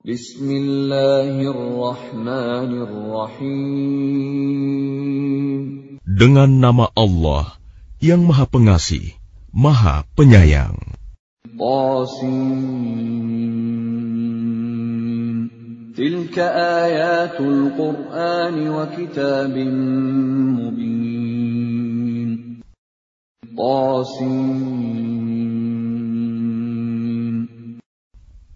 Bismillahirrahmanirrahim. Dengan nama Allah yang Maha Pengasih, Maha Penyayang. Qasim. Tilka ayatul Qur'an wa kitabim mubin. Qasim.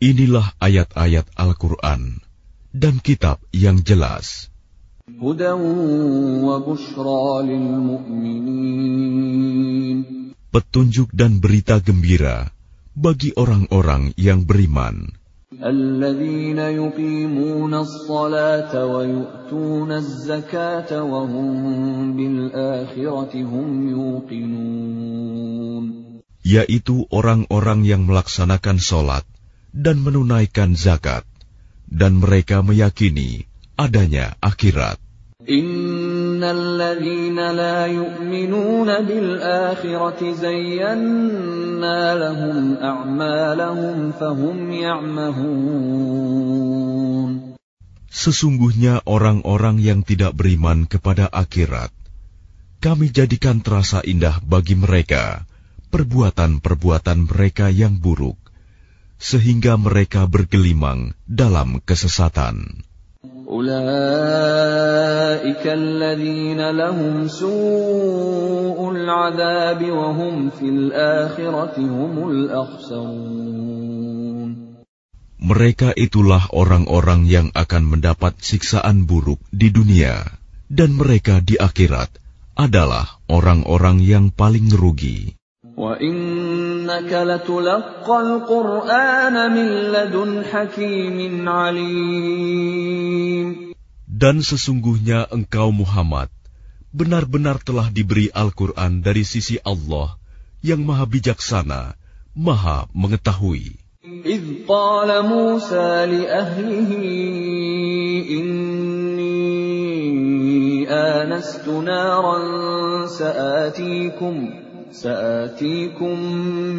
Inilah ayat-ayat Al-Quran dan kitab yang jelas. Petunjuk dan berita gembira bagi orang-orang yang beriman. Yaitu orang-orang yang melaksanakan sholat dan menunaikan zakat, dan mereka meyakini adanya akhirat. Sesungguhnya orang-orang yang tidak beriman kepada akhirat, kami jadikan terasa indah bagi mereka perbuatan-perbuatan mereka yang buruk sehingga mereka bergelimang dalam kesesatan. أولئك الذين لهم سوء العذاب وهم في الآخرة هم الأخسرون Mereka itulah orang-orang yang akan mendapat siksaan buruk di dunia, dan mereka di akhirat adalah orang-orang yang paling rugi. وإنك لتلقى القرآن من لدن حكيم عليم Dan sesungguhnya engkau Muhammad benar-benar telah diberi Al-Quran dari sisi Allah yang maha bijaksana, maha mengetahui. إذ قال موسى لأهله إني آنست نارا سآتيكم سآتيكم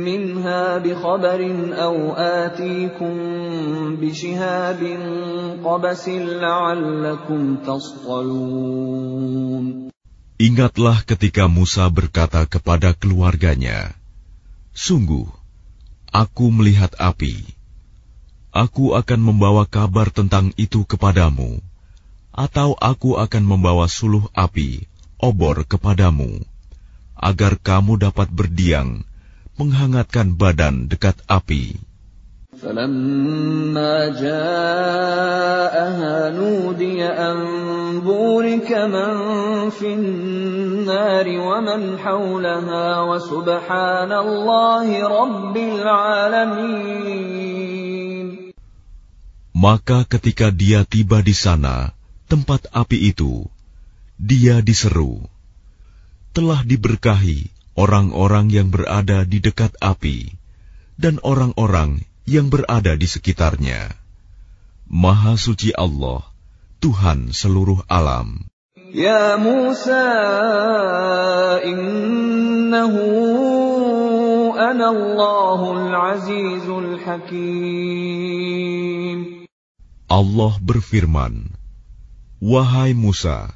منها بخبر أو آتيكم بشهاب قبس لعلكم تصطلون Ingatlah ketika Musa berkata kepada keluarganya, Sungguh, aku melihat api. Aku akan membawa kabar tentang itu kepadamu, atau aku akan membawa suluh api, obor kepadamu, agar kamu dapat berdiam, menghangatkan badan dekat api. فلما جاءها نودي أن بورك من في النار ومن حولها وسبحان الله رب العالمين Maka ketika dia tiba di sana, tempat api itu, dia diseru. telah diberkahi orang-orang yang berada di dekat api dan orang-orang yang berada di sekitarnya. Maha suci Allah, Tuhan seluruh alam. Ya Musa, innahu anallahul Azizul Hakim. Allah berfirman, Wahai Musa,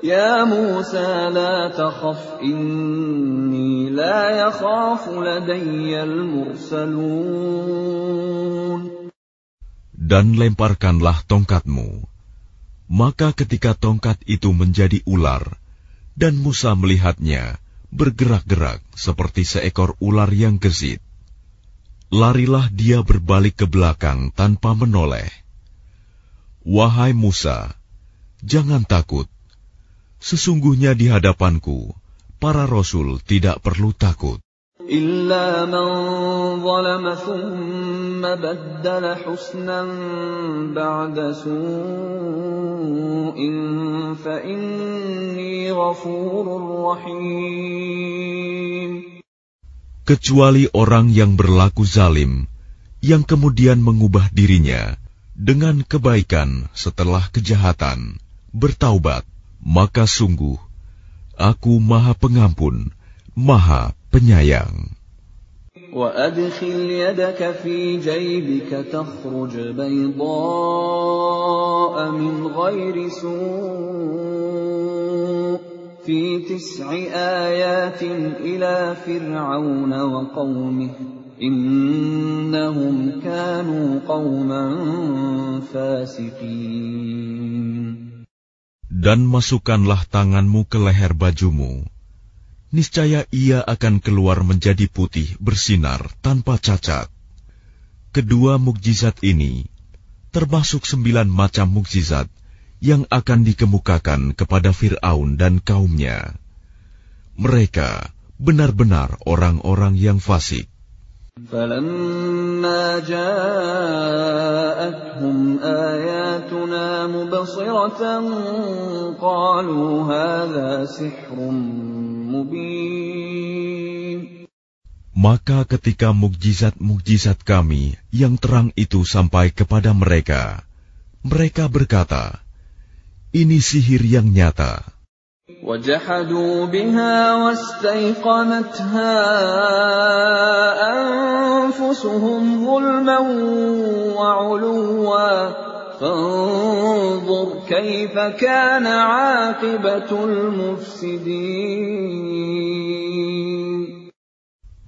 Ya Musa la takhaf inni la yakhafu ladayyal mursalun. Dan lemparkanlah tongkatmu. Maka ketika tongkat itu menjadi ular, dan Musa melihatnya bergerak-gerak seperti seekor ular yang gesit, larilah dia berbalik ke belakang tanpa menoleh. Wahai Musa, jangan takut Sesungguhnya di hadapanku, para rasul tidak perlu takut. إلا من ظلم ثم بدل حسنا بعد سوء فإني غفور رحيم Kecuali orang yang berlaku zalim, yang kemudian mengubah dirinya dengan kebaikan setelah kejahatan, bertaubat, maka sungguh Aku Maha Pengampun, Maha Penyayang. وأدخل يدك في جيبك تخرج بيضاء من غير سوء في تسع آيات إلى فرعون وقومه إنهم كانوا قوما فاسقين dan masukkanlah tanganmu ke leher bajumu, niscaya ia akan keluar menjadi putih bersinar tanpa cacat. Kedua mukjizat ini termasuk sembilan macam mukjizat yang akan dikemukakan kepada Fir'aun dan kaumnya. Mereka benar-benar orang-orang yang fasik. فلما جاءتهم آياتنا مبصرة قالوا هذا سحر maka ketika mukjizat-mukjizat kami yang terang itu sampai kepada mereka, mereka berkata, Ini sihir yang nyata. وجحدوا بها واستيقنتها أنفسهم ظلما وعلوا فانظر كيف كان عاقبة المفسدين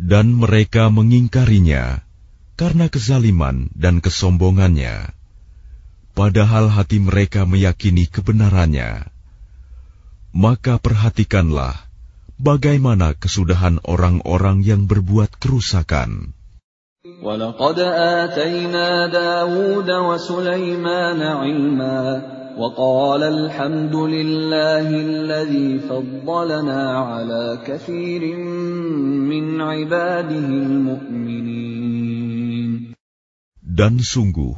Dan mereka mengingkarinya karena kezaliman dan kesombongannya. Padahal hati mereka meyakini kebenarannya. Maka perhatikanlah bagaimana kesudahan orang-orang yang berbuat kerusakan. ولقد آتينا داود وسليمان علما وقال الحمد لله الذي فضلنا على كثير من عباده المؤمنين Dan sungguh,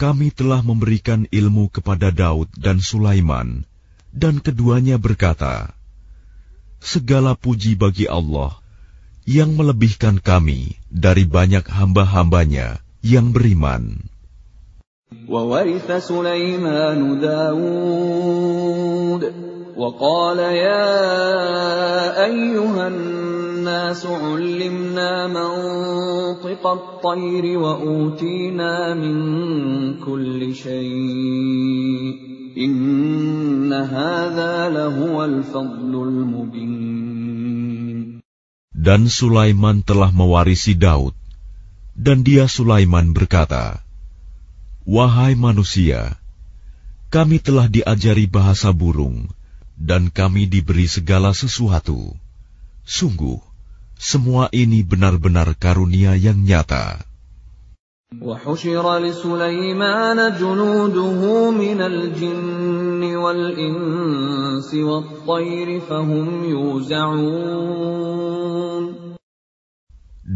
kami telah memberikan ilmu kepada Daud dan Sulaiman, dan keduanya berkata, Segala puji bagi Allah yang melebihkan kami dari banyak hamba-hambanya yang beriman. وورث سليمان داود وقال يا أيها الناس علمنا منطق الطير وأوتينا من كل شيء dan Sulaiman telah mewarisi Daud, dan dia Sulaiman berkata, "Wahai manusia, kami telah diajari bahasa burung, dan kami diberi segala sesuatu. Sungguh, semua ini benar-benar karunia yang nyata." وحشر لسليمان جنوده من الجن والإنس والطير فهم يوزعون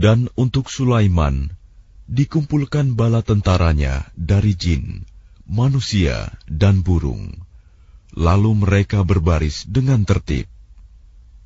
Dan untuk Sulaiman, dikumpulkan bala tentaranya dari jin, manusia, dan burung. Lalu mereka berbaris dengan tertib.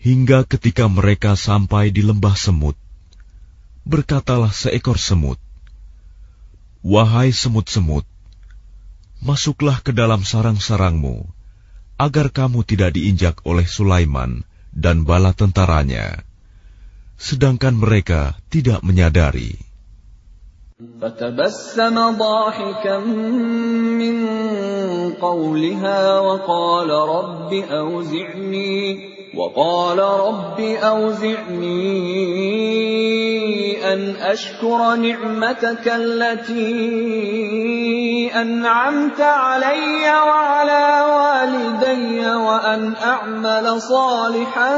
Hingga ketika mereka sampai di lembah semut, berkatalah seekor semut, Wahai semut-semut, masuklah ke dalam sarang-sarangmu, agar kamu tidak diinjak oleh Sulaiman dan bala tentaranya, sedangkan mereka tidak menyadari. فتبسم ضاحكا من قولها وقال رب أوزعني وقال رب أوزعني أن أشكر نعمتك التي أنعمت علي وعلى والدي وأن أعمل صالحا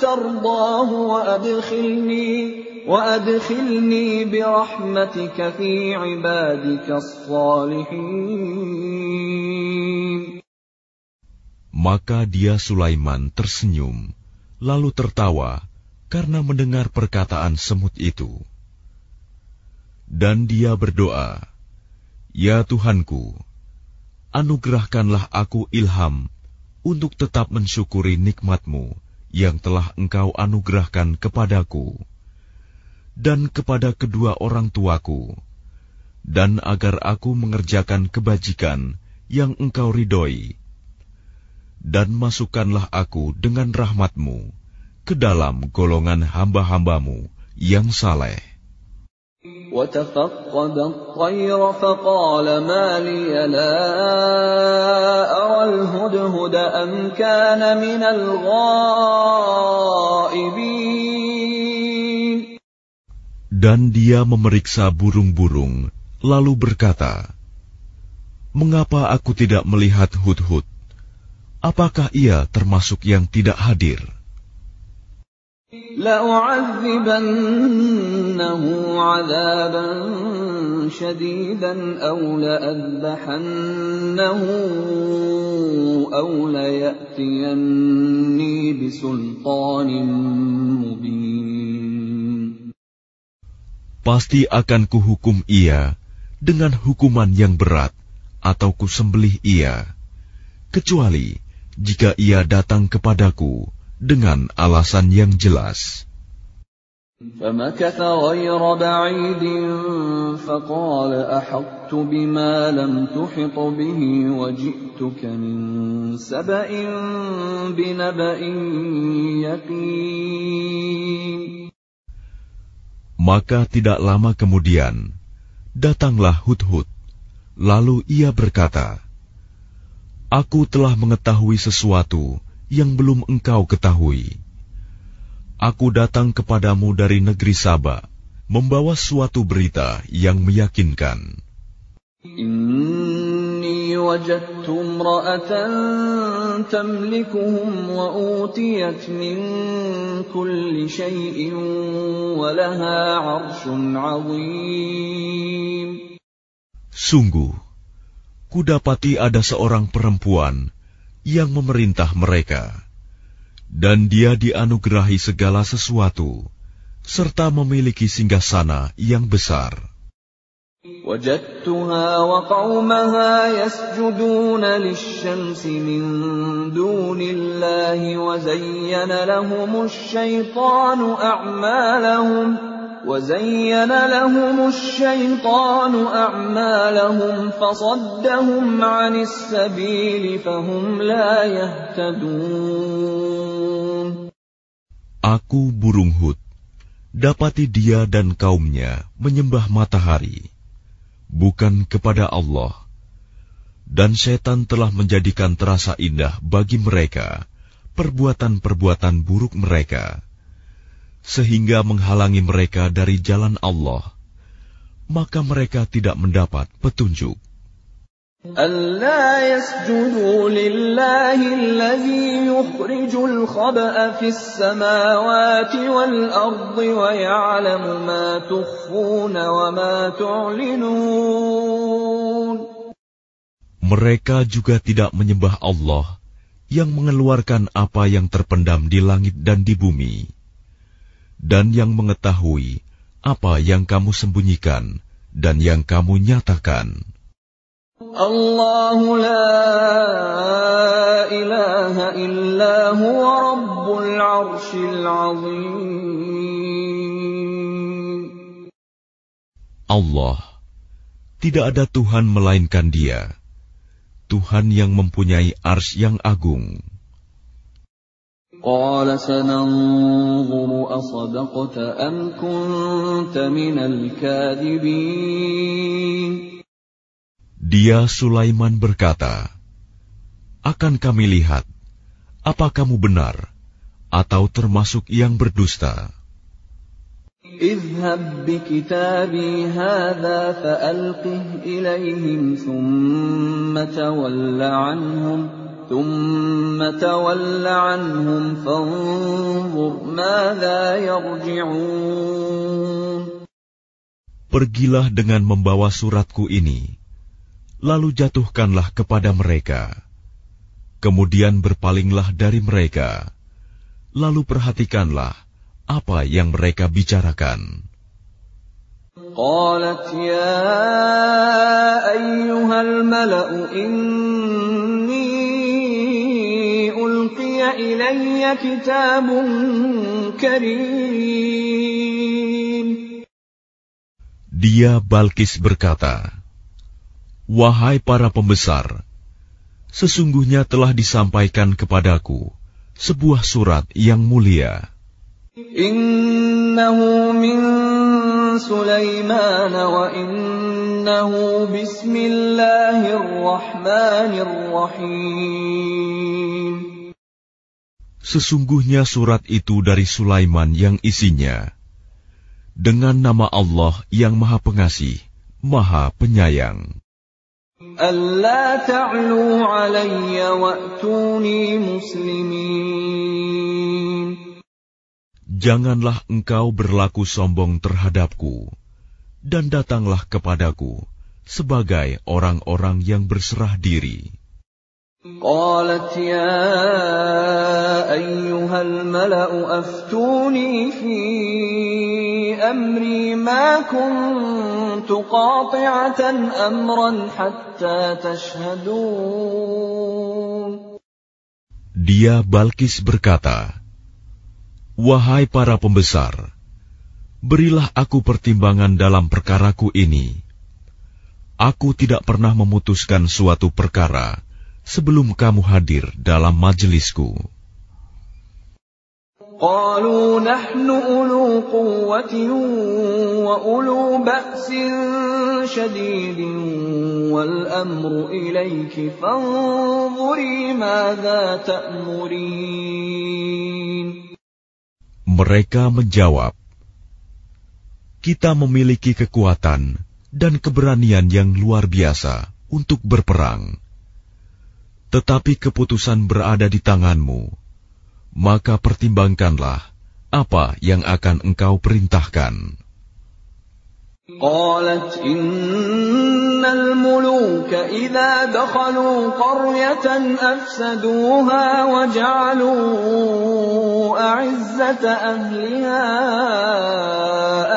ترضاه وأدخلني وأدخلني برحمتك في عبادك الصالحين. Maka dia Sulaiman tersenyum, lalu tertawa karena mendengar perkataan semut itu. Dan dia berdoa, Ya Tuhanku, anugerahkanlah aku ilham untuk tetap mensyukuri nikmatmu yang telah engkau anugerahkan kepadaku dan kepada kedua orang tuaku, dan agar aku mengerjakan kebajikan yang engkau ridhoi dan masukkanlah aku dengan rahmatmu ke dalam golongan hamba-hambamu yang saleh. وتفقد الطير فقال ما لي لا أرى الهدهد أم كان من الغائبين Dan dia memeriksa burung-burung, lalu berkata, Mengapa aku tidak melihat hudhud? apakah ia termasuk yang tidak hadir? لأعذبنه عذابا شديدا أو لأذبحنه أو ليأتيني بسلطان مبين Pasti akan kuhukum ia dengan hukuman yang berat atau kusembelih ia, kecuali jika ia datang kepadaku dengan alasan yang jelas. فمكث غير بعيد فقال أحطت بما لم تحط به وجئتك من سبأ بنبأ يقين Maka tidak lama kemudian, datanglah Hudhud. Lalu ia berkata, Aku telah mengetahui sesuatu yang belum engkau ketahui. Aku datang kepadamu dari negeri Saba, membawa suatu berita yang meyakinkan. Inni wajadtu imra'atan tamlikuhum wa utiyat min kulli shay'in wa laha 'arshun 'azim. Sungguh, kudapati ada seorang perempuan yang memerintah mereka, dan dia dianugerahi segala sesuatu, serta memiliki singgasana yang besar. وجدتها وقومها يسجدون للشمس من دون الله وزين لهم الشيطان أعمالهم وزين لهم الشيطان أعمالهم فصدهم عن السبيل فهم لا يهتدون Aku burung hut, dapati dia dan kaumnya menyembah matahari, bukan kepada Allah. Dan setan telah menjadikan terasa indah bagi mereka perbuatan-perbuatan buruk mereka sehingga menghalangi mereka dari jalan Allah, maka mereka tidak mendapat petunjuk. ألا يسجدوا لله الذي يخرج الخبأ في السماوات والأرض ويعلم ما تخفون وما تعلنون Mereka juga tidak menyembah Allah yang mengeluarkan apa yang terpendam di langit dan di bumi dan yang mengetahui apa yang kamu sembunyikan dan yang kamu nyatakan. Allah la ilaha illa huwa rabbul arshil azim. Allah, tidak ada Tuhan melainkan dia. Tuhan yang mempunyai ars yang agung. قال سننظر أصدقت أم كنت من الكاذبين Dia Sulaiman berkata, Akan kami lihat, apa kamu benar atau termasuk yang berdusta. اذهب بكتابي هذا فألقه إليهم ثم تول عنهم ثم تول عنهم فانظر ماذا يرجعون Pergilah dengan membawa suratku ini, lalu jatuhkanlah kepada mereka. Kemudian berpalinglah dari mereka, lalu perhatikanlah apa yang mereka bicarakan. قالت يا أيها الملأ إني dia Balkis berkata, Wahai para pembesar, sesungguhnya telah disampaikan kepadaku sebuah surat yang mulia. Innahu min Sulaiman wa innahu bismillahirrahmanirrahim. Sesungguhnya surat itu dari Sulaiman yang isinya dengan nama Allah yang Maha Pengasih, Maha Penyayang. Janganlah engkau berlaku sombong terhadapku, dan datanglah kepadaku sebagai orang-orang yang berserah diri. قالت يا أيها الملأ أفتوني في أمري ما كنت قاطعة أمرا حتى تشهدون Dia Balkis berkata, Wahai para pembesar, berilah aku pertimbangan dalam perkaraku ini. Aku tidak pernah memutuskan suatu perkara sebelum kamu hadir dalam majelisku. قالوا نحن أولو قوة وأولو بأس شديد والأمر إليك فانظري ماذا تأمرين mereka menjawab, "Kita memiliki kekuatan dan keberanian yang luar biasa untuk berperang, tetapi keputusan berada di tanganmu. Maka pertimbangkanlah apa yang akan engkau perintahkan." قالت إن الملوك إذا دخلوا قرية أفسدوها وجعلوا أعزة أهلها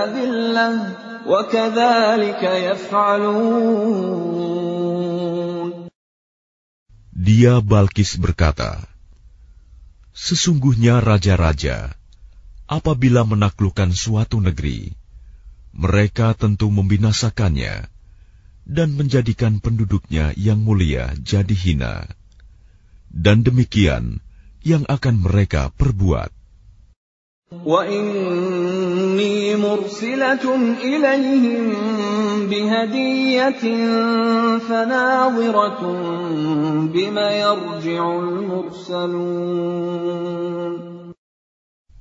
أذلة وكذلك يفعلون dia Balkis berkata, Sesungguhnya raja-raja, apabila menaklukkan suatu negeri, mereka tentu membinasakannya dan menjadikan penduduknya yang mulia jadi hina. Dan demikian yang akan mereka perbuat.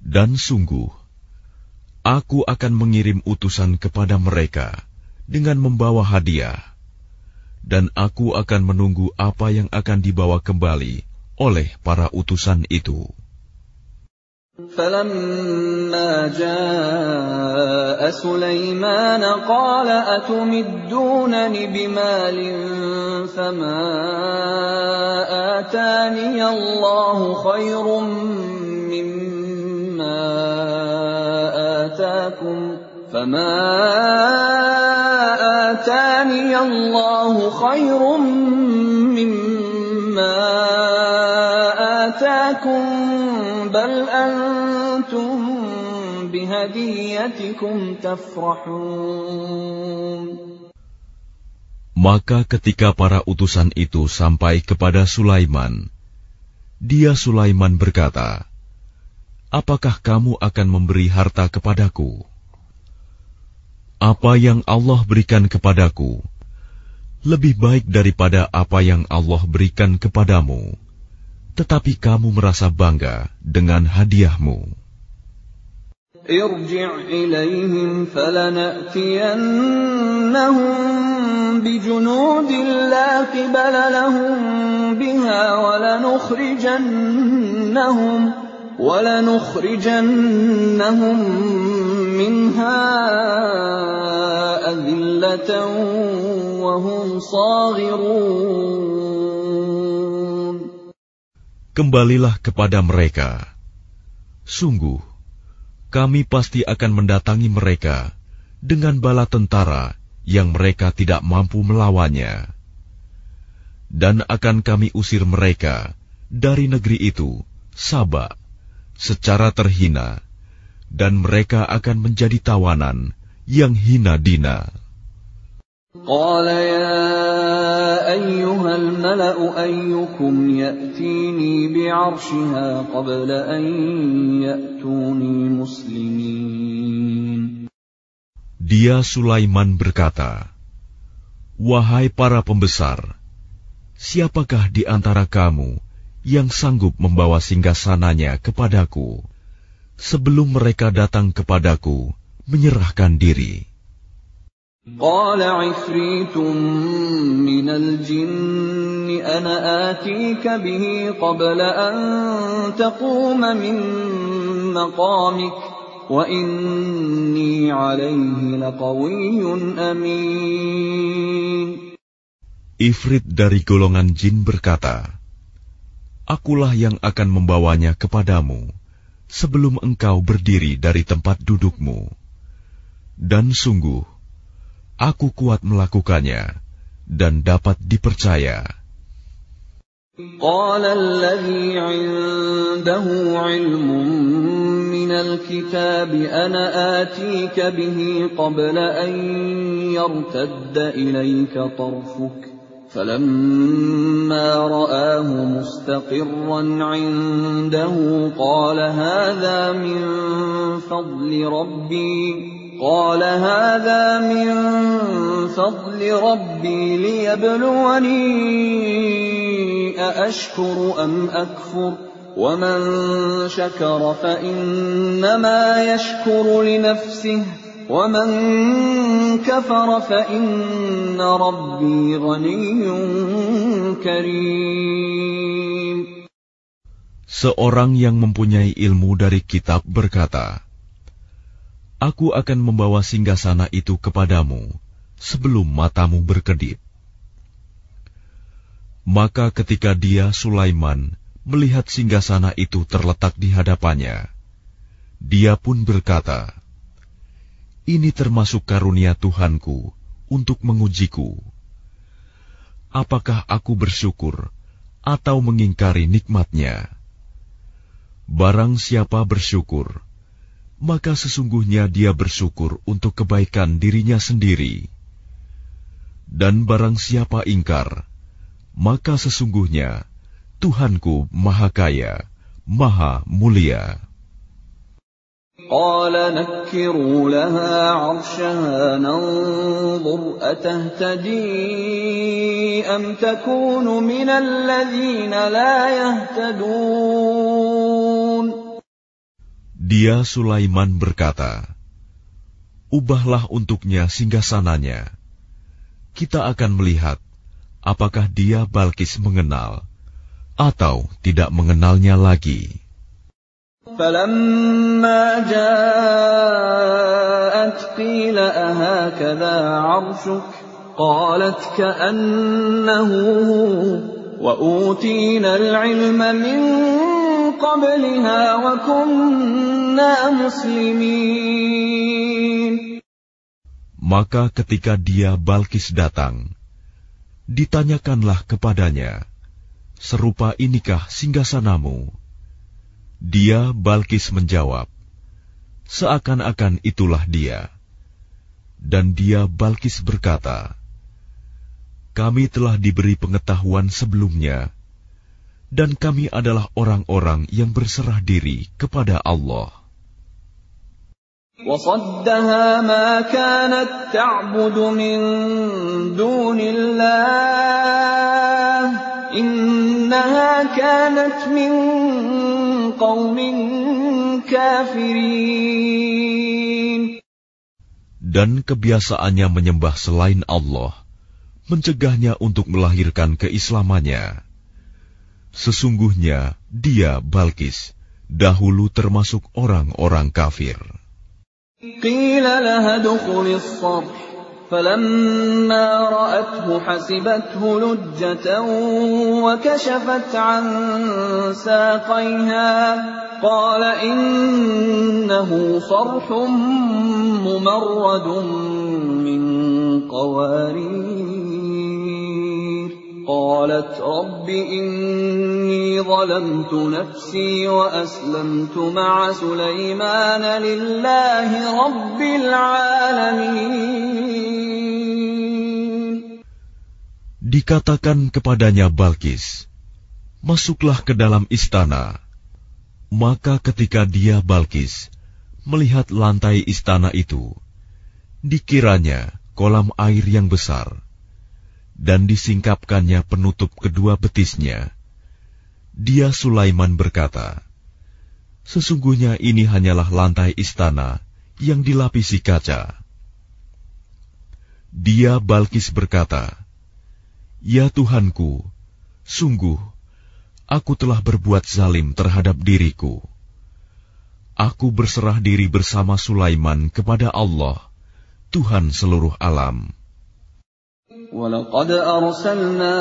Dan sungguh, Aku akan mengirim utusan kepada mereka dengan membawa hadiah, dan aku akan menunggu apa yang akan dibawa kembali oleh para utusan itu. فلما جاء سليمان قال أتمدونني بمال فما آتاني الله خير آتاكم فما آتاني الله خير مما آتاكم بل أنتم بهديتكم تفرحون Maka ketika para utusan itu sampai kepada Sulaiman, dia Sulaiman berkata, apakah kamu akan memberi harta kepadaku? Apa yang Allah berikan kepadaku lebih baik daripada apa yang Allah berikan kepadamu, tetapi kamu merasa bangga dengan hadiahmu. ارجع إليهم فلنأتينهم بجنود لا قبل لهم بها ولنخرجنهم ولنخرجنهم منها أذلة وهم صاغرون Kembalilah kepada mereka. Sungguh, kami pasti akan mendatangi mereka dengan bala tentara yang mereka tidak mampu melawannya. Dan akan kami usir mereka dari negeri itu, Sabak, secara terhina, dan mereka akan menjadi tawanan yang hina dina. Qala ya أيها الملأ أيكم يأتيني بعرشها قبل أن يأتوني مسلمين Dia Sulaiman berkata, Wahai para pembesar, siapakah di antara kamu yang sanggup membawa singgasananya kepadaku sebelum mereka datang kepadaku menyerahkan diri?' قال عفريت من الجن أنا آتيك به قبل أن تقوم من مقامك وإني عليه لقوي أمين Ifrit dari golongan jin berkata, Akulah yang akan membawanya kepadamu sebelum engkau berdiri dari tempat dudukmu. Dan sungguh, aku kuat melakukannya dan dapat dipercaya. قال الذي عنده علم من الكتاب أنا آتيك به قبل أن يرتد إليك طرفك فلما رآه مستقرا عنده قال هذا من فضل ربي قال هذا من فضل ربي ليبلوني أأشكر أم أكفر؟ ومن شكر فإنما يشكر لنفسه ومن كفر فإن ربي غني كريم. Seorang yang mempunyai ilmu dari kitab berkata, Aku akan membawa singgasana itu kepadamu sebelum matamu berkedip. Maka ketika dia, Sulaiman, melihat singgasana itu terletak di hadapannya, dia pun berkata, Ini termasuk karunia Tuhanku untuk mengujiku. Apakah aku bersyukur atau mengingkari nikmatnya? Barang siapa bersyukur, maka sesungguhnya dia bersyukur untuk kebaikan dirinya sendiri. Dan barang siapa ingkar, maka sesungguhnya Tuhanku Maha Kaya, Maha Mulia. قال نكروا لها عرشها ننظر أتهتدي أم تكون من الذين لا يهتدون Dia Sulaiman berkata, Ubahlah untuknya singgasananya. Kita akan melihat apakah dia Balkis mengenal atau tidak mengenalnya lagi. فلما جاءت قيل أهكذا عرشك قالت كأنه هو وأوتينا العلم من قبلها وكنا مسلمين Maka ketika dia Balkis datang, ditanyakanlah kepadanya, serupa inikah singgasanamu? Dia Balkis menjawab, seakan-akan itulah dia. Dan dia Balkis berkata, kami telah diberi pengetahuan sebelumnya, dan kami adalah orang-orang yang berserah diri kepada Allah. وصدها ما كانت تعبد من دون الله إنها كانت من قوم كافرين Dan kebiasaannya menyembah selain Allah, mencegahnya untuk melahirkan keislamannya. Sesungguhnya dia, Balkis, dahulu termasuk orang-orang kafir. قيل لها ادخل الصرح فلما رأته حسبته لجة وكشفت عن ساقيها قال إنه صرح ممرد من قوارير قالت رب إني ظلمت نفسي وأسلمت مع سليمان لله رب العالمين Dikatakan kepadanya Balkis, Masuklah ke dalam istana. Maka ketika dia Balkis melihat lantai istana itu, dikiranya kolam air yang besar, dan disingkapkannya penutup kedua betisnya. Dia Sulaiman berkata, Sesungguhnya ini hanyalah lantai istana yang dilapisi kaca. Dia Balkis berkata, Ya Tuhanku, sungguh, aku telah berbuat zalim terhadap diriku. Aku berserah diri bersama Sulaiman kepada Allah, Tuhan seluruh alam. ولقد أرسلنا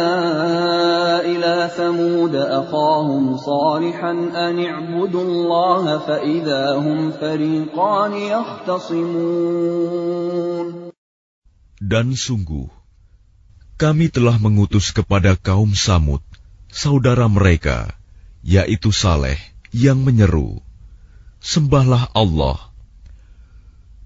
إلى ثمود أخاهم صالحا أن اعبدوا الله فإذا هم فريقان يختصمون Dan sungguh, kami telah mengutus kepada kaum Samud, saudara mereka, yaitu Saleh, yang menyeru, Sembahlah Allah.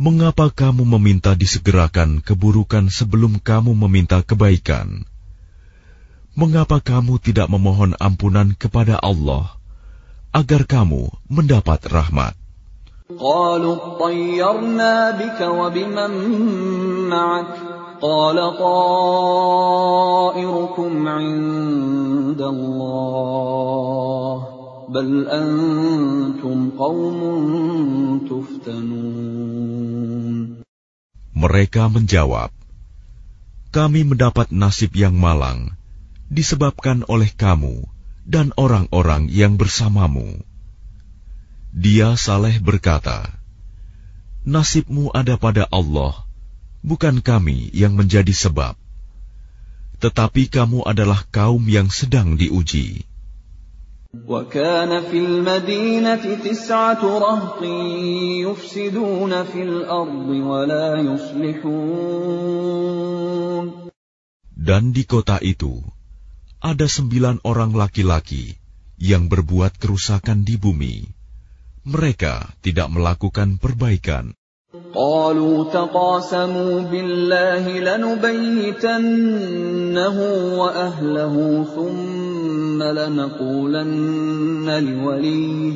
mengapa kamu meminta disegerakan keburukan sebelum kamu meminta kebaikan? Mengapa kamu tidak memohon ampunan kepada Allah agar kamu mendapat rahmat? قالوا اطيرنا بك وبمن معك قال طائركم عند الله بل أنتم قوم تفتنون mereka menjawab, Kami mendapat nasib yang malang disebabkan oleh kamu dan orang-orang yang bersamamu. Dia Saleh berkata, Nasibmu ada pada Allah, bukan kami yang menjadi sebab. Tetapi kamu adalah kaum yang sedang diuji. وكان في المدينة تسعة رهط يفسدون في الأرض ولا يصلحون Dan di kota itu, ada sembilan orang laki-laki yang berbuat kerusakan di bumi. Mereka tidak melakukan perbaikan. قالوا تقاسموا بالله لنبيتنه وأهله ثم لنقولن لوليه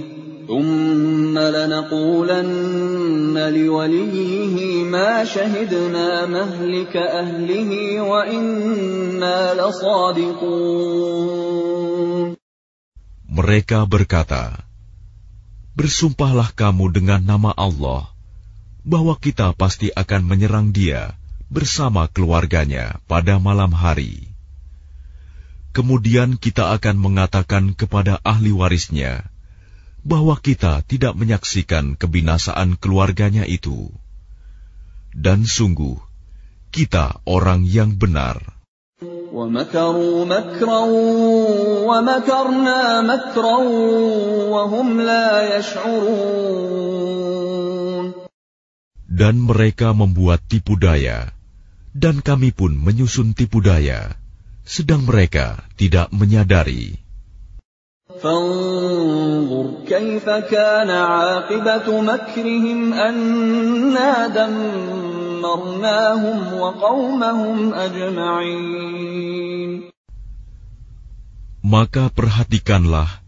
ثم لنقولن لوليه ما شهدنا مهلك أهله وإنا لصادقون Mereka berkata, Bersumpahlah kamu dengan nama Allah bahwa kita pasti akan menyerang dia bersama keluarganya pada malam hari. kemudian kita akan mengatakan kepada ahli warisnya bahwa kita tidak menyaksikan kebinasaan keluarganya itu, dan sungguh kita orang yang benar. Dan mereka membuat tipu daya, dan kami pun menyusun tipu daya sedang mereka tidak menyadari. فانظر كيف كان عاقبة مكرهم أنا دمرناهم وقومهم أجمعين Maka perhatikanlah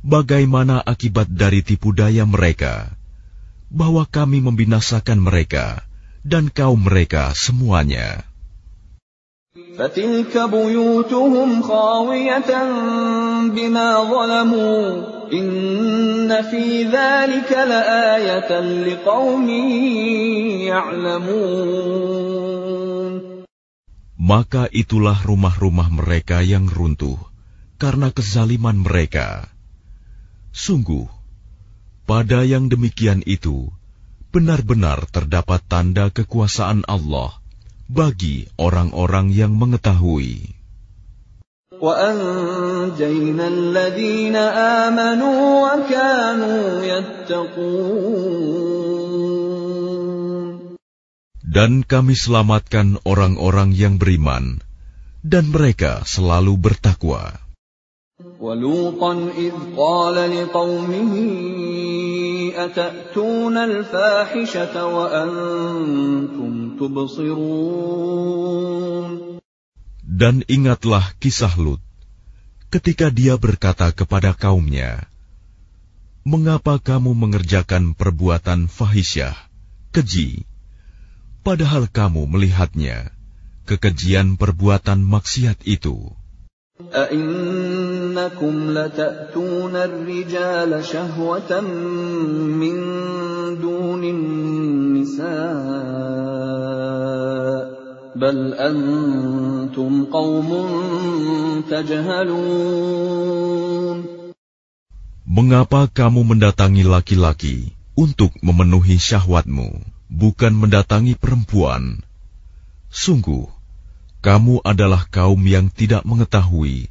bagaimana akibat dari tipu daya mereka, bahwa kami membinasakan mereka dan kaum mereka semuanya. فتلك بيوتهم خاوية بما ظلموا إن في ذلك لآية لقوم يعلمون Maka itulah rumah-rumah mereka yang runtuh karena kezaliman mereka. Sungguh, pada yang demikian itu, benar-benar terdapat tanda kekuasaan Allah bagi orang-orang yang mengetahui. Dan kami selamatkan orang-orang yang beriman, dan mereka selalu bertakwa. ولوطا إذ قال لقومه أتأتون الفاحشة وأنتم تبصرون Dan ingatlah kisah Lut ketika dia berkata kepada kaumnya, Mengapa kamu mengerjakan perbuatan fahisyah, keji, padahal kamu melihatnya, kekejian perbuatan maksiat itu? أئنكم لتأتون الرجال شهوة من دون النساء بل أنتم قوم تجهلون Mengapa kamu mendatangi laki-laki untuk memenuhi syahwatmu, bukan mendatangi perempuan? Sungguh, kamu adalah kaum yang tidak mengetahui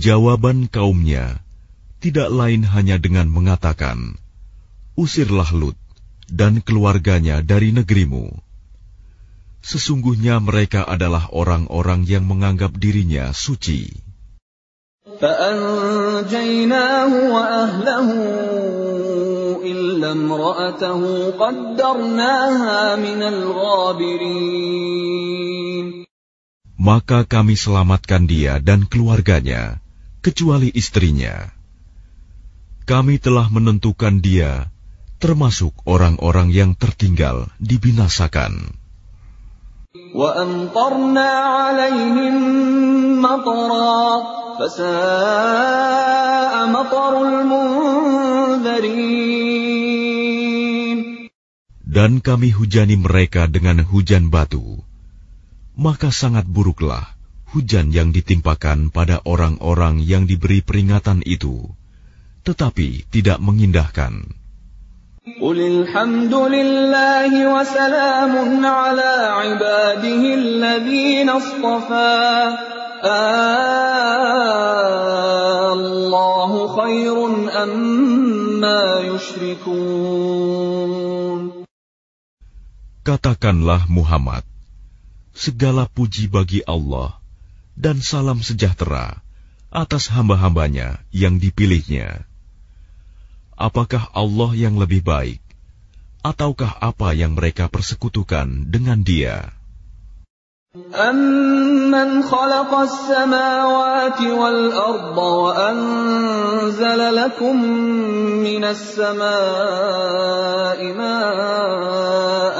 Jawaban kaumnya tidak lain hanya dengan mengatakan, Usirlah Lut dan keluarganya dari negerimu. Sesungguhnya mereka adalah orang-orang yang menganggap dirinya suci. Maka kami selamatkan dia dan keluarganya, kecuali istrinya. Kami telah menentukan dia termasuk orang-orang yang tertinggal dibinasakan. وأمطرنا عليهم مطرا فساء مطر المنذرين Dan kami hujani mereka dengan hujan batu maka sangat buruklah hujan yang ditimpakan pada orang-orang yang diberi peringatan itu, tetapi tidak mengindahkan. Katakanlah Muhammad, segala puji bagi Allah dan salam sejahtera atas hamba-hambanya yang dipilihnya. Apakah Allah yang lebih baik, ataukah apa yang mereka persekutukan dengan Dia? أَمَّنْ خَلَقَ السَّمَاوَاتِ وَالْأَرْضَ وَأَنزَلَ لَكُم مِّنَ السَّمَاءِ مَاءً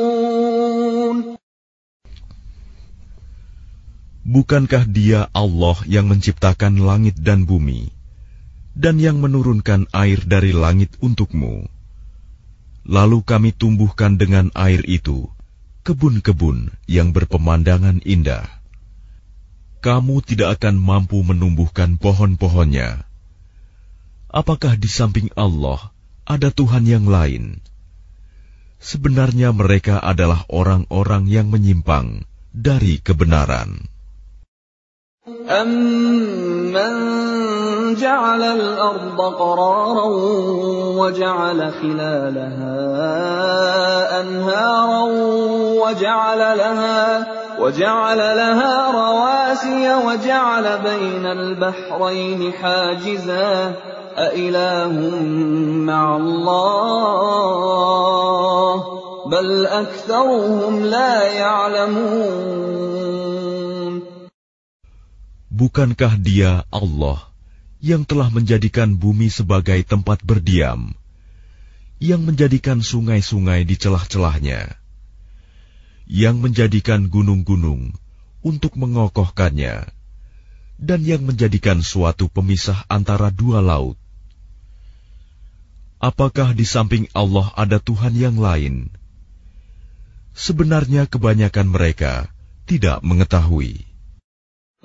Bukankah dia Allah yang menciptakan langit dan bumi, dan yang menurunkan air dari langit untukmu? Lalu kami tumbuhkan dengan air itu kebun-kebun yang berpemandangan indah. Kamu tidak akan mampu menumbuhkan pohon-pohonnya. Apakah di samping Allah ada Tuhan yang lain? Sebenarnya mereka adalah orang-orang yang menyimpang dari kebenaran. أَمَّن جَعَلَ الْأَرْضَ قَرَارًا وَجَعَلَ خِلَالَهَا أَنْهَارًا وَجَعَلَ لَهَا وَجَعَلَ لَهَا رَوَاسِيَ وَجَعَلَ بَيْنَ الْبَحْرَيْنِ حَاجِزًا أَإِلَٰهٌ مَّعَ اللَّهِ بَلْ أَكْثَرُهُمْ لَا يَعْلَمُونَ Bukankah Dia Allah yang telah menjadikan bumi sebagai tempat berdiam, yang menjadikan sungai-sungai di celah-celahnya, yang menjadikan gunung-gunung untuk mengokohkannya, dan yang menjadikan suatu pemisah antara dua laut? Apakah di samping Allah ada Tuhan yang lain? Sebenarnya, kebanyakan mereka tidak mengetahui.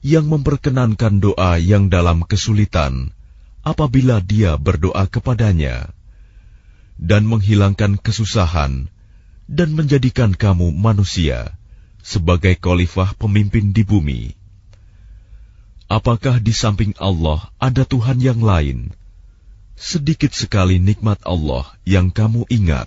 yang memperkenankan doa yang dalam kesulitan apabila dia berdoa kepadanya, dan menghilangkan kesusahan, dan menjadikan kamu manusia sebagai khalifah pemimpin di bumi. Apakah di samping Allah ada Tuhan yang lain? Sedikit sekali nikmat Allah yang kamu ingat.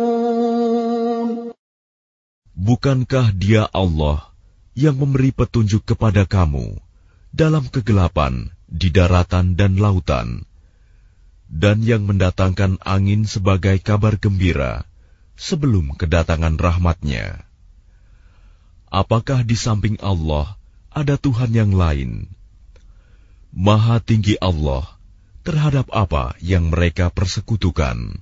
Bukankah Dia Allah yang memberi petunjuk kepada kamu dalam kegelapan di daratan dan lautan, dan yang mendatangkan angin sebagai kabar gembira sebelum kedatangan rahmatnya? Apakah di samping Allah ada Tuhan yang lain? Maha tinggi Allah terhadap apa yang mereka persekutukan.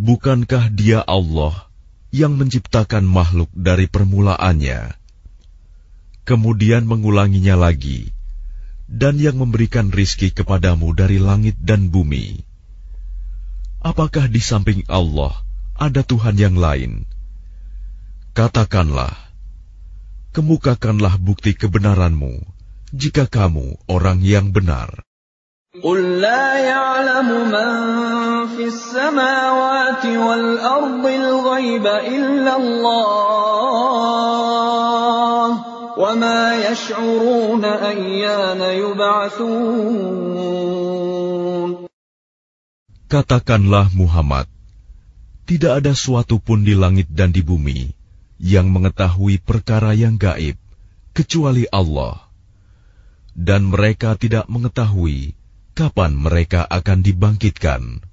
Bukankah Dia Allah yang menciptakan makhluk dari permulaannya, kemudian mengulanginya lagi, dan yang memberikan rizki kepadamu dari langit dan bumi? Apakah di samping Allah ada Tuhan yang lain? Katakanlah, kemukakanlah bukti kebenaranmu jika kamu orang yang benar. قُل لَّا يَعْلَمُ مَن فِي السَّمَاوَاتِ وَالْأَرْضِ الْغَيْبَ إِلَّا اللَّهُ وَمَا يَشْعُرُونَ أَيَّانَ يُبْعَثُونَ Katakanlah Muhammad, tidak ada suatu pun di langit dan di bumi yang mengetahui perkara yang gaib, kecuali Allah. Dan mereka tidak mengetahui kapan mereka akan dibangkitkan.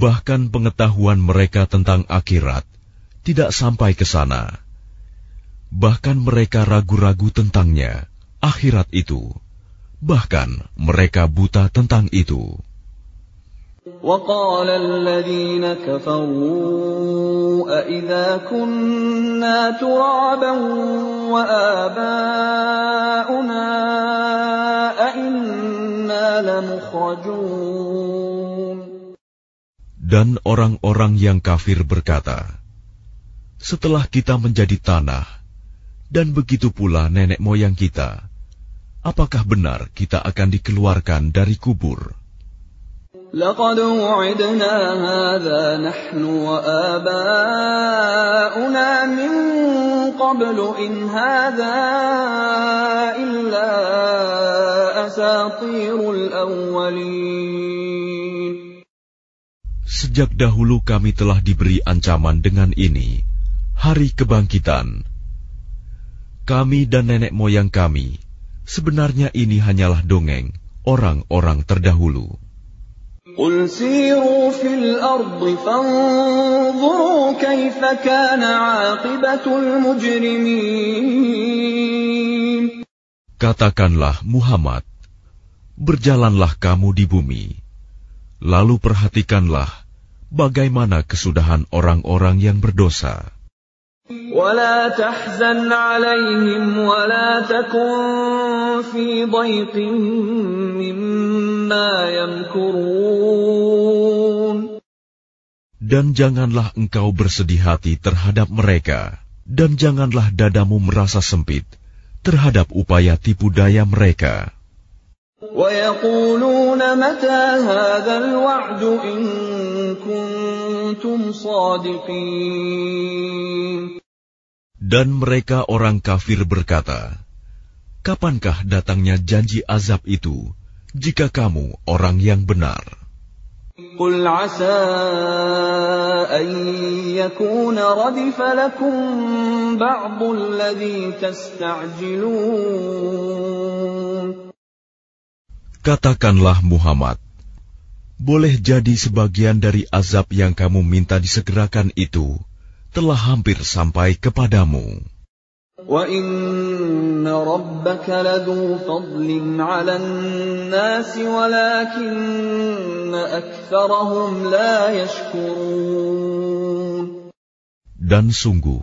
Bahkan pengetahuan mereka tentang akhirat tidak sampai ke sana. Bahkan mereka ragu-ragu tentangnya, akhirat itu Bahkan mereka buta tentang itu. وقال الذين كفروا أإذا كنا ترابا وآباؤنا أئنا لمخرجون Dan orang-orang yang kafir berkata, Setelah kita menjadi tanah, dan begitu pula nenek moyang kita, apakah benar kita akan dikeluarkan dari kubur? لقد وعدنا هذا نحن وآباؤنا من قبل إن هذا إلا أساطير الأولين Sejak dahulu kami telah diberi ancaman dengan ini, hari kebangkitan. Kami dan nenek moyang kami, sebenarnya ini hanyalah dongeng orang-orang terdahulu. قل سيروا في الأرض فانظروا كيف كان عاقبة المجرمين Katakanlah Muhammad, berjalanlah kamu di bumi, lalu perhatikanlah bagaimana kesudahan orang-orang yang berdosa. ولا تحزن عليهم ولا تكن في ضيق مما يمكرون Dan janganlah engkau bersedih hati terhadap mereka, dan janganlah dadamu merasa sempit terhadap upaya tipu daya mereka. Dan mereka orang kafir berkata, Kapankah datangnya janji azab itu, jika kamu orang yang benar? قل عسى أن يكون ردف لكم بعض الذي تستعجلون Katakanlah Muhammad, boleh jadi sebagian dari azab yang kamu minta disegerakan itu telah hampir sampai kepadamu. وَإِنَّ رَبَّكَ لَذُو فَضْلٍ عَلَى النَّاسِ وَلَكِنَّ أَكْثَرَهُمْ لَا يَشْكُرُونَ Dan sungguh,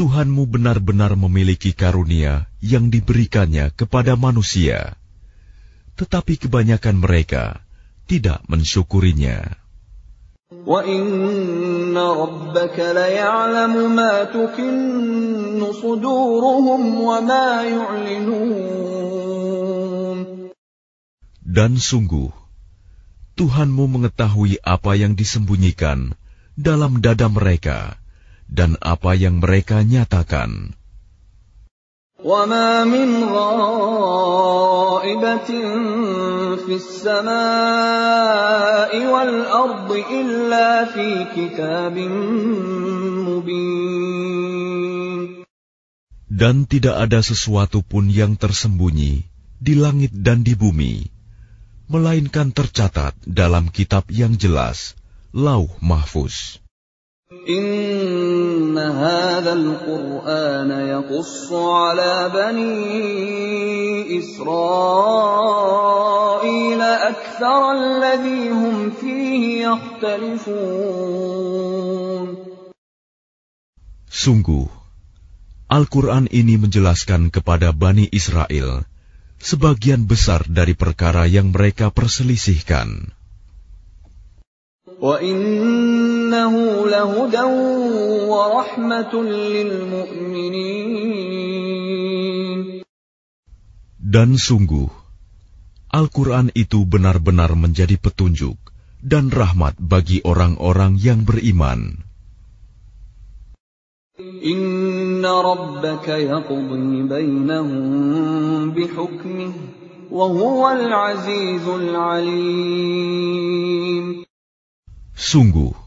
Tuhanmu benar-benar memiliki karunia yang diberikannya kepada manusia, tetapi kebanyakan mereka tidak mensyukurinya. وَإِنَّ رَبَّكَ لَيَعْلَمُ مَا تُكِنُّ صُدُورُهُمْ وَمَا يُعْلِنُونَ Dan sungguh, Tuhanmu mengetahui apa yang disembunyikan dalam dada mereka dan apa yang mereka nyatakan. وَمَا مِنْ غَائِبَةٍ فِي السَّمَاءِ وَالْأَرْضِ إِلَّا فِي كِتَابٍ مُبِينٍ Dan tidak ada sesuatu pun yang tersembunyi di langit dan di bumi, melainkan tercatat dalam kitab yang jelas, Lauh Mahfuz. إِنَّ هَذَا الْقُرْآنَ يَقُصُّ عَلَى بَنِي إِسْرَائِيلَ أَكْثَرَ الَّذِي هُمْ فِيهِ يَخْتَلِفُونَ Sungguh, Al-Quran ini menjelaskan kepada Bani Israel sebagian besar dari perkara yang mereka perselisihkan. إِنَّهُ لَهُدًى وَرَحْمَةٌ rahmatun. Dan sungguh, Al-Quran itu benar-benar menjadi petunjuk dan rahmat bagi orang-orang yang beriman. Inna rabbaka yaqdi bainahum bihukmih wa huwal azizul alim. Sungguh,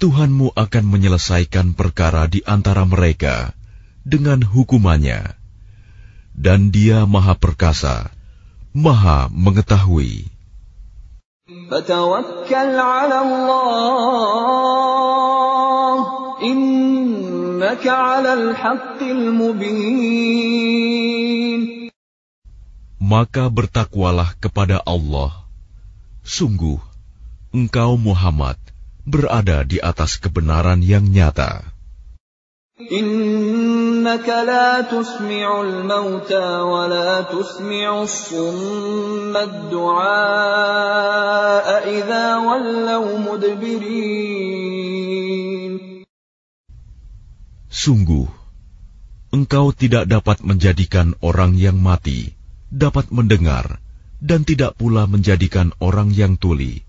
Tuhanmu akan menyelesaikan perkara di antara mereka dengan hukumannya, dan Dia Maha Perkasa, Maha Mengetahui. Maka bertakwalah kepada Allah. Sungguh, engkau Muhammad berada di atas kebenaran yang nyata. Sungguh engkau tidak dapat menjadikan orang yang mati dapat mendengar dan tidak pula menjadikan orang yang tuli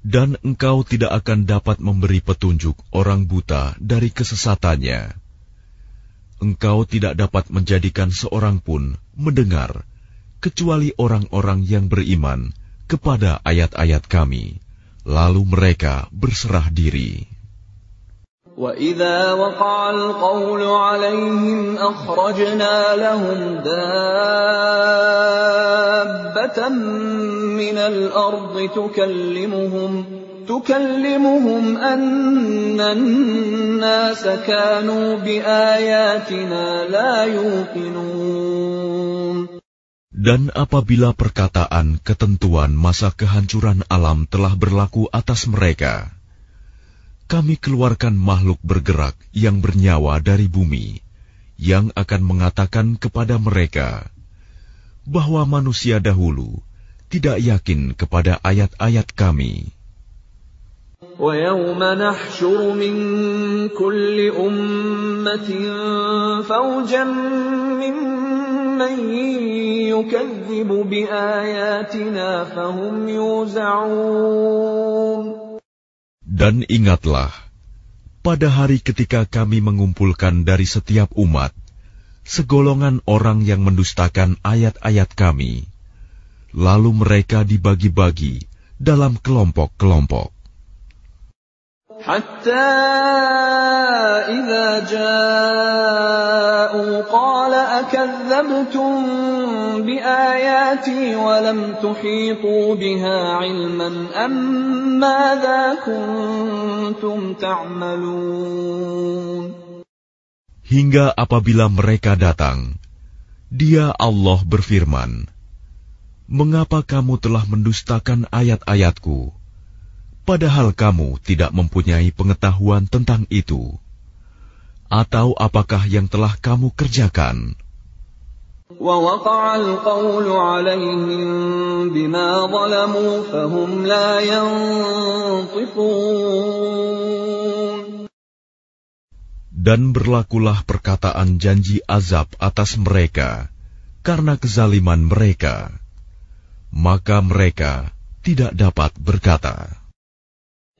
Dan engkau tidak akan dapat memberi petunjuk orang buta dari kesesatannya engkau tidak dapat menjadikan seorang pun mendengar kecuali orang-orang yang beriman kepada ayat-ayat kami, lalu mereka berserah diri. وَإِذَا وَقَعَ الْقَوْلُ عَلَيْهِمْ أَخْرَجْنَا لَهُمْ دَابَّةً مِّنَ الْأَرْضِ تُكَلِّمُهُمْ تكلمهم أن الناس كانوا بآياتنا لا يوقنون Dan apabila perkataan ketentuan masa kehancuran alam telah berlaku atas mereka, kami keluarkan makhluk bergerak yang bernyawa dari bumi, yang akan mengatakan kepada mereka bahwa manusia dahulu tidak yakin kepada ayat-ayat kami. ويوم نحشر من كل أمة فوجا ممن يكذب بآياتنا فهم يوزعون dan ingatlah, pada hari ketika kami mengumpulkan dari setiap umat, segolongan orang yang mendustakan ayat-ayat kami, lalu mereka dibagi-bagi dalam kelompok-kelompok. حتى إذا جاءوا قال أكذبتم بآياتي ولم تحيطوا بها علما أم ماذا كنتم تعملون Hingga apabila mereka datang, dia Allah berfirman, Mengapa kamu telah mendustakan ayat-ayatku? Padahal kamu tidak mempunyai pengetahuan tentang itu? Atau apakah yang telah kamu kerjakan? Dan berlakulah perkataan janji azab atas mereka karena kezaliman mereka. Maka mereka tidak dapat berkata.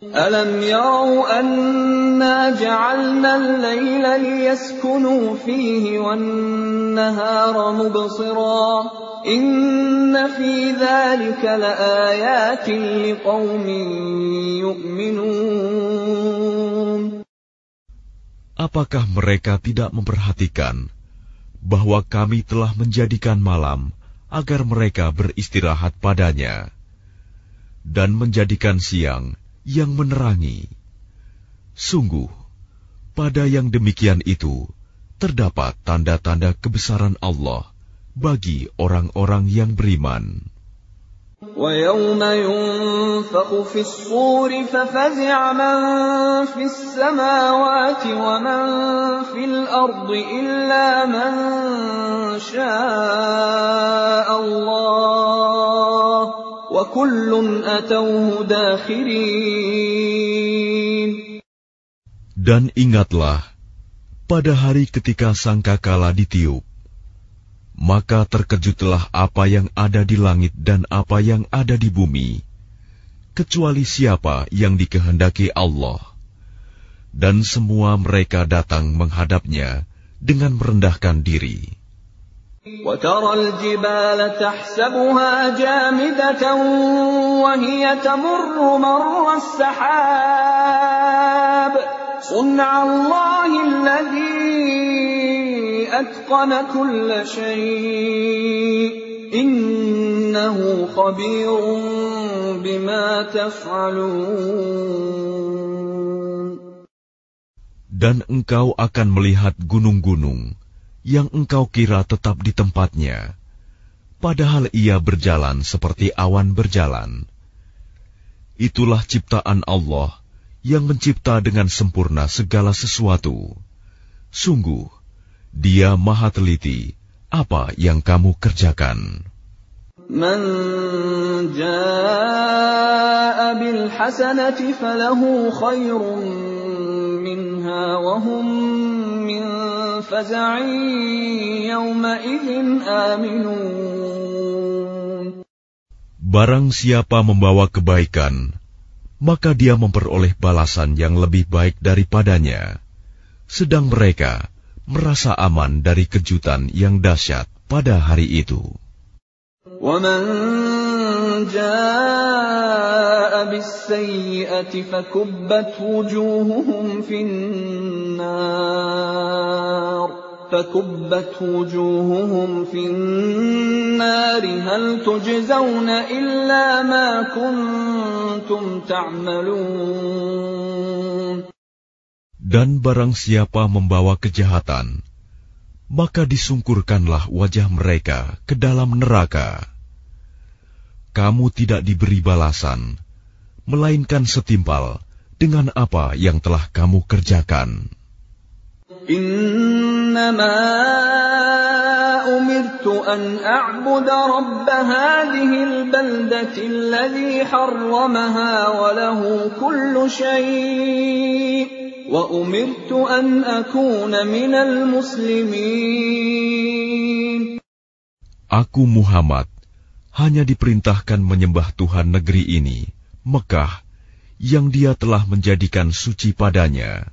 ألم يروا أنا جعلنا الليل ليسكنوا فيه والنهار مبصرا إن في ذلك لآيات لقوم يؤمنون Apakah mereka tidak memperhatikan bahwa kami telah menjadikan malam agar mereka beristirahat padanya dan menjadikan siang yang menerangi. Sungguh, pada yang demikian itu terdapat tanda-tanda kebesaran Allah bagi orang-orang yang beriman. ويوم ينفخ في الصور ففزع من في السماوات ومن في الأرض إلا من شاء الله dan ingatlah, pada hari ketika sangkakala ditiup, maka terkejutlah apa yang ada di langit dan apa yang ada di bumi, kecuali siapa yang dikehendaki Allah. Dan semua mereka datang menghadapnya dengan merendahkan diri. وترى الجبال تحسبها جامدة وهي تمر مر السحاب. صنع الله الذي أتقن كل شيء. إنه خبير بما تفعلون. Dan engkau akan melihat gunung-gunung. yang engkau kira tetap di tempatnya, padahal ia berjalan seperti awan berjalan. Itulah ciptaan Allah yang mencipta dengan sempurna segala sesuatu. Sungguh, Dia Maha Teliti apa yang kamu kerjakan. Man jaa bil hasanati falahu khairun minha wa hum Barang siapa membawa kebaikan, maka dia memperoleh balasan yang lebih baik daripadanya. Sedang mereka merasa aman dari kejutan yang dahsyat pada hari itu. ومن جاء بالسيئة فكبت وجوههم في النار فكبت وجوههم في النار هل تجزون إلا ما كنتم تعملون Dan barang siapa membawa kejahatan, maka disungkurkanlah wajah mereka ke dalam neraka. Kamu tidak diberi balasan, melainkan setimpal dengan apa yang telah kamu kerjakan. Innama umirtu an a'budu rabb hadhihi al-baldati alladhi harramaha wa lahu kullu shay' wa umirtu an akuna minal muslimin. Aku Muhammad hanya diperintahkan menyembah Tuhan negeri ini. Mekah, yang dia telah menjadikan suci padanya.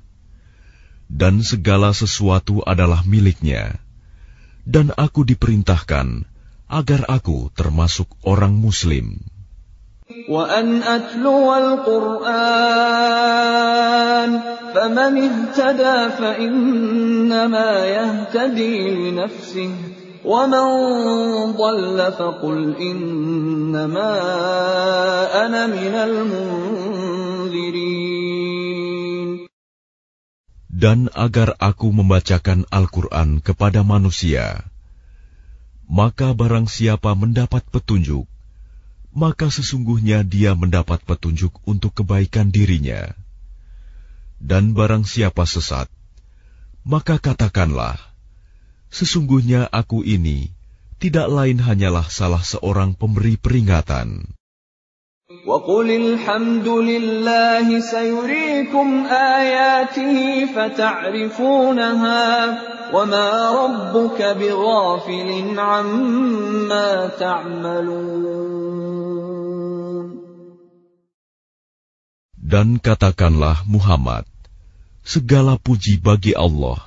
Dan segala sesuatu adalah miliknya. Dan aku diperintahkan agar aku termasuk orang muslim. وأن أتلو القرآن فمن اهتدى فإنما يهتدي لنفسه ومن ضل فقل إنما أنا من المنذرين Dan agar aku membacakan Al-Quran kepada manusia, maka barang siapa mendapat petunjuk, maka sesungguhnya dia mendapat petunjuk untuk kebaikan dirinya. Dan barang siapa sesat, maka katakanlah, sesungguhnya aku ini tidak lain hanyalah salah seorang pemberi peringatan. وقل الحمد لله سيريكم آياته فتعرفونها وما ربك بغافل عما تعملون Dan katakanlah Muhammad, segala puji bagi Allah.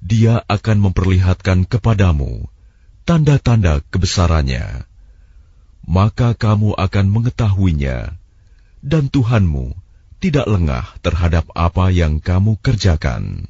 dia akan memperlihatkan kepadamu tanda-tanda kebesarannya. Maka kamu akan mengetahuinya, dan Tuhanmu tidak lengah terhadap apa yang kamu kerjakan.